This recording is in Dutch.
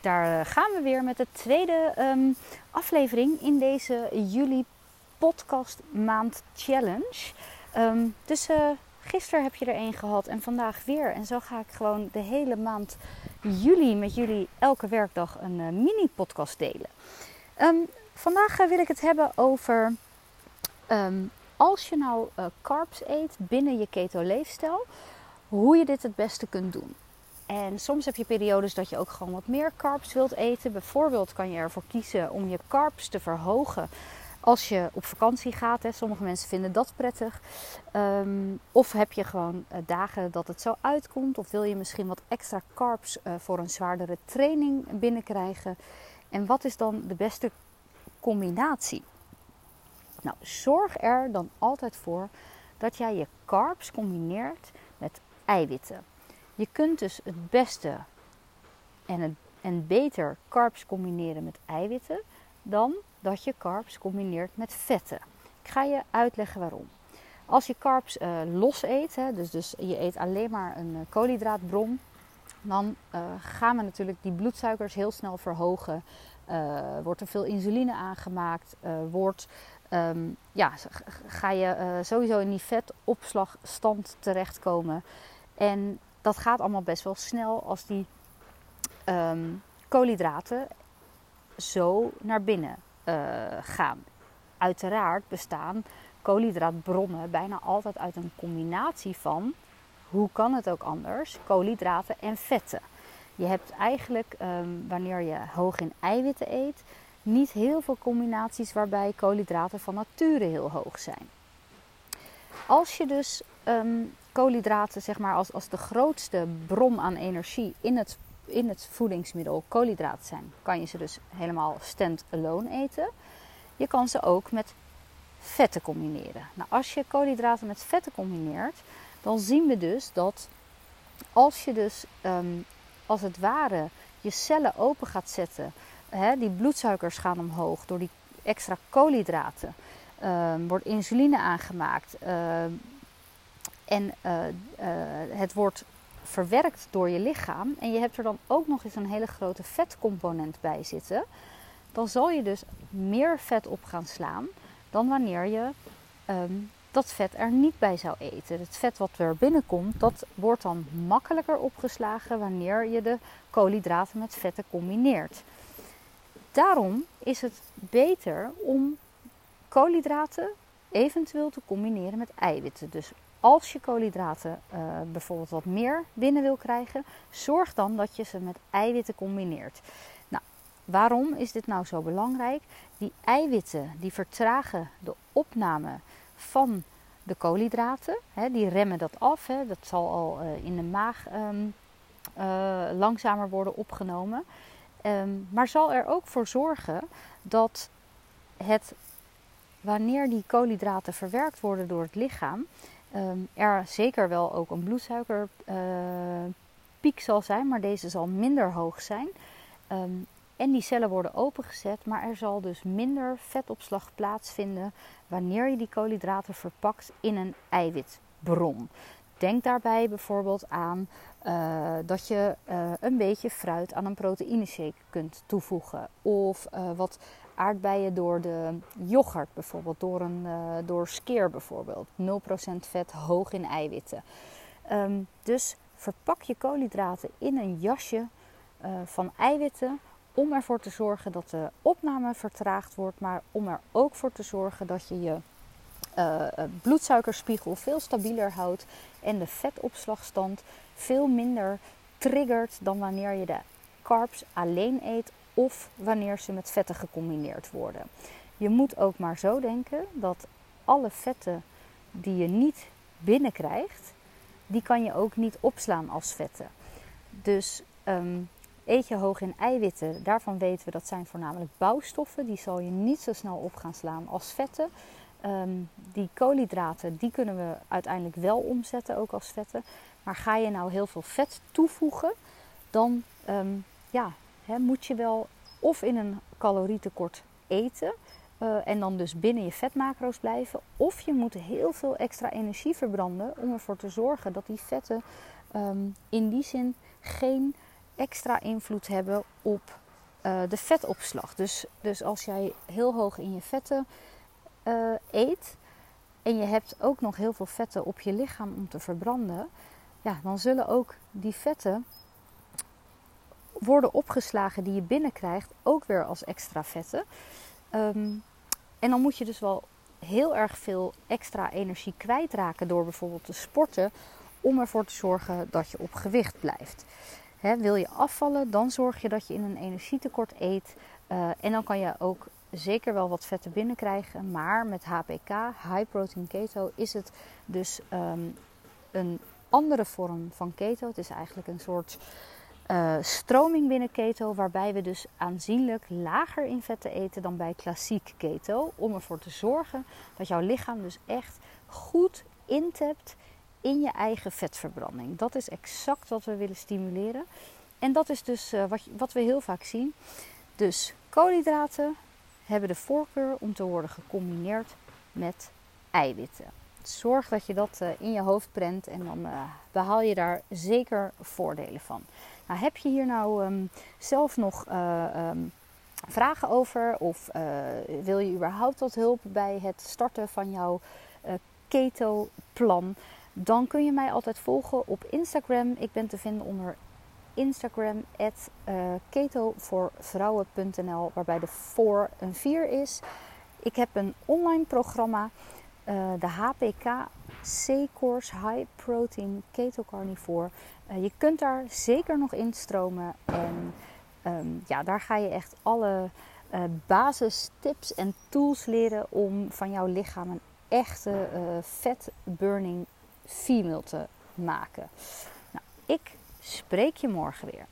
daar gaan we weer met de tweede ehm, aflevering in deze juli podcast maand challenge. Ehm, dus uh, gisteren heb je er één gehad en vandaag weer. En zo ga ik gewoon de hele maand juli met jullie elke werkdag een uh, mini podcast delen. Um, vandaag uh, wil ik het hebben over als je nou carbs eet binnen je keto leefstijl, hoe je dit het beste kunt doen. En soms heb je periodes dat je ook gewoon wat meer carbs wilt eten. Bijvoorbeeld kan je ervoor kiezen om je carbs te verhogen als je op vakantie gaat. Hè. Sommige mensen vinden dat prettig. Ehm, of heb je gewoon uh, dagen dat het zo uitkomt. Of wil je misschien wat extra carbs uh, voor een zwaardere training binnenkrijgen. En wat is dan de beste combinatie? Nou, zorg er dan altijd voor dat jij je carbs combineert met eiwitten. Je kunt dus het beste en, het, en beter carbs combineren met eiwitten dan dat je carbs combineert met vetten. Ik ga je uitleggen waarom. Als je carbs uh, los eet, hè, dus, dus je eet alleen maar een uh, koolhydraatbron, dan uh, gaan we natuurlijk die bloedsuikers heel snel verhogen. wordt er veel insuline aangemaakt, wordt, um, ja, ga je sowieso in die vetopslagstand terechtkomen. En dat gaat allemaal best wel snel als die um, koolhydraten zo naar binnen uh, gaan. Uiteraard bestaan koolhydraatbronnen bijna altijd uit een combinatie van, hoe kan het ook anders, koolhydraten en vetten. Je hebt eigenlijk, um, wanneer je hoog in eiwitten eet, niet heel veel combinaties waarbij koolhydraten van nature heel hoog zijn. Als je dus um, koolhydraten, zeg maar, als, als de grootste bron aan energie in het, in het voedingsmiddel koolhydraten zijn, kan je ze dus helemaal stand-alone eten. Je kan ze ook met vetten combineren. Nou, als je koolhydraten met vetten combineert, dan zien we dus dat als je dus um, als het ware je cellen open gaat zetten, hè, die bloedsuikers gaan omhoog door die extra koolhydraten, um, wordt insuline aangemaakt. Uh, en uh, uh, het wordt verwerkt door je lichaam en je hebt er dan ook nog eens een hele grote vetcomponent bij zitten, dan zal je dus meer vet op gaan slaan dan wanneer je um, dat vet er niet bij zou eten. Het vet wat er binnenkomt, dat wordt dan makkelijker opgeslagen wanneer je de koolhydraten met vetten combineert. Daarom is het beter om koolhydraten eventueel te combineren met eiwitten. Dus als je koolhydraten uh, bijvoorbeeld wat meer binnen wil krijgen, zorg dan dat je ze met eiwitten combineert. Nou, waarom is dit nou zo belangrijk? Die eiwitten die vertragen de opname van de koolhydraten. Hè, die remmen dat af. Hè. Dat zal al uh, in de maag um, uh, langzamer worden opgenomen. Um, maar zal er ook voor zorgen dat het, wanneer die koolhydraten verwerkt worden door het lichaam, um, er zeker wel ook een bloedsuikerpiek uh, zal zijn, maar deze zal minder hoog zijn. Um, en die cellen worden opengezet, maar er zal dus minder vetopslag plaatsvinden wanneer je die koolhydraten verpakt in een eiwitbron. Denk daarbij bijvoorbeeld aan uh, dat je uh, een beetje fruit aan een proteïneshake kunt toevoegen. Of uh, wat aardbeien door de yoghurt bijvoorbeeld, door, een, uh, door skeer bijvoorbeeld. 0% vet, hoog in eiwitten. Um, dus verpak je koolhydraten in een jasje uh, van eiwitten om ervoor te zorgen dat de opname vertraagd wordt, maar om er ook voor te zorgen dat je je uh, bloedsuikerspiegel veel stabieler houdt en de vetopslagstand veel minder triggert dan wanneer je de carbs alleen eet of wanneer ze met vetten gecombineerd worden. Je moet ook maar zo denken dat alle vetten die je niet binnenkrijgt, die kan je ook niet opslaan als vetten. Dus um, eet je hoog in eiwitten, daarvan weten we dat zijn voornamelijk bouwstoffen. Die zal je niet zo snel op gaan slaan als vetten. Um, die koolhydraten, die kunnen we uiteindelijk wel omzetten, ook als vetten. Maar ga je nou heel veel vet toevoegen, dan um, ja, hè, moet je wel of in een calorietekort eten. Uh, en dan dus binnen je vetmacro's blijven. Of je moet heel veel extra energie verbranden om ervoor te zorgen dat die vetten um, in die zin geen extra invloed hebben op uh, de vetopslag. Dus, dus als jij heel hoog in je vetten uh, eet en je hebt ook nog heel veel vetten op je lichaam om te verbranden, ja, dan zullen ook die vetten worden opgeslagen die je binnenkrijgt, ook weer als extra vetten. Um, en dan moet je dus wel heel erg veel extra energie kwijtraken door bijvoorbeeld te sporten om ervoor te zorgen dat je op gewicht blijft. wil je afvallen, dan zorg je dat je in een energietekort eet. Uh, en dan kan je ook zeker wel wat vetten binnenkrijgen. Maar met HPK, High Protein Keto, is het dus um, een andere vorm van keto. Het is eigenlijk een soort uh, stroming binnen keto, waarbij we dus aanzienlijk lager in vetten eten dan bij klassiek keto. Om ervoor te zorgen dat jouw lichaam dus echt goed intapt in je eigen vetverbranding. Dat is exact wat we willen stimuleren. En dat is dus uh, wat, wat we heel vaak zien. Dus koolhydraten hebben de voorkeur om te worden gecombineerd met eiwitten. Zorg dat je dat uh, in je hoofd prent en dan uh, behaal je daar zeker voordelen van. Nou, heb je hier nou um, zelf nog um, vragen over of wil je überhaupt wat hulp bij het starten van jouw keto-plan? Dan kun je mij altijd volgen op Instagram. Ik ben te vinden onder Instagram at ketovoorvrouwen.nl waarbij de voor een 4 is. Ik heb een online programma, uh, de HPK C-Course High Protein Keto Carnivore. Uh, je kunt daar zeker nog instromen en um, ja, daar ga je echt alle uh, basistips en tools leren om van jouw lichaam een echte fat burning female te maken. Nou, ik spreek je morgen weer.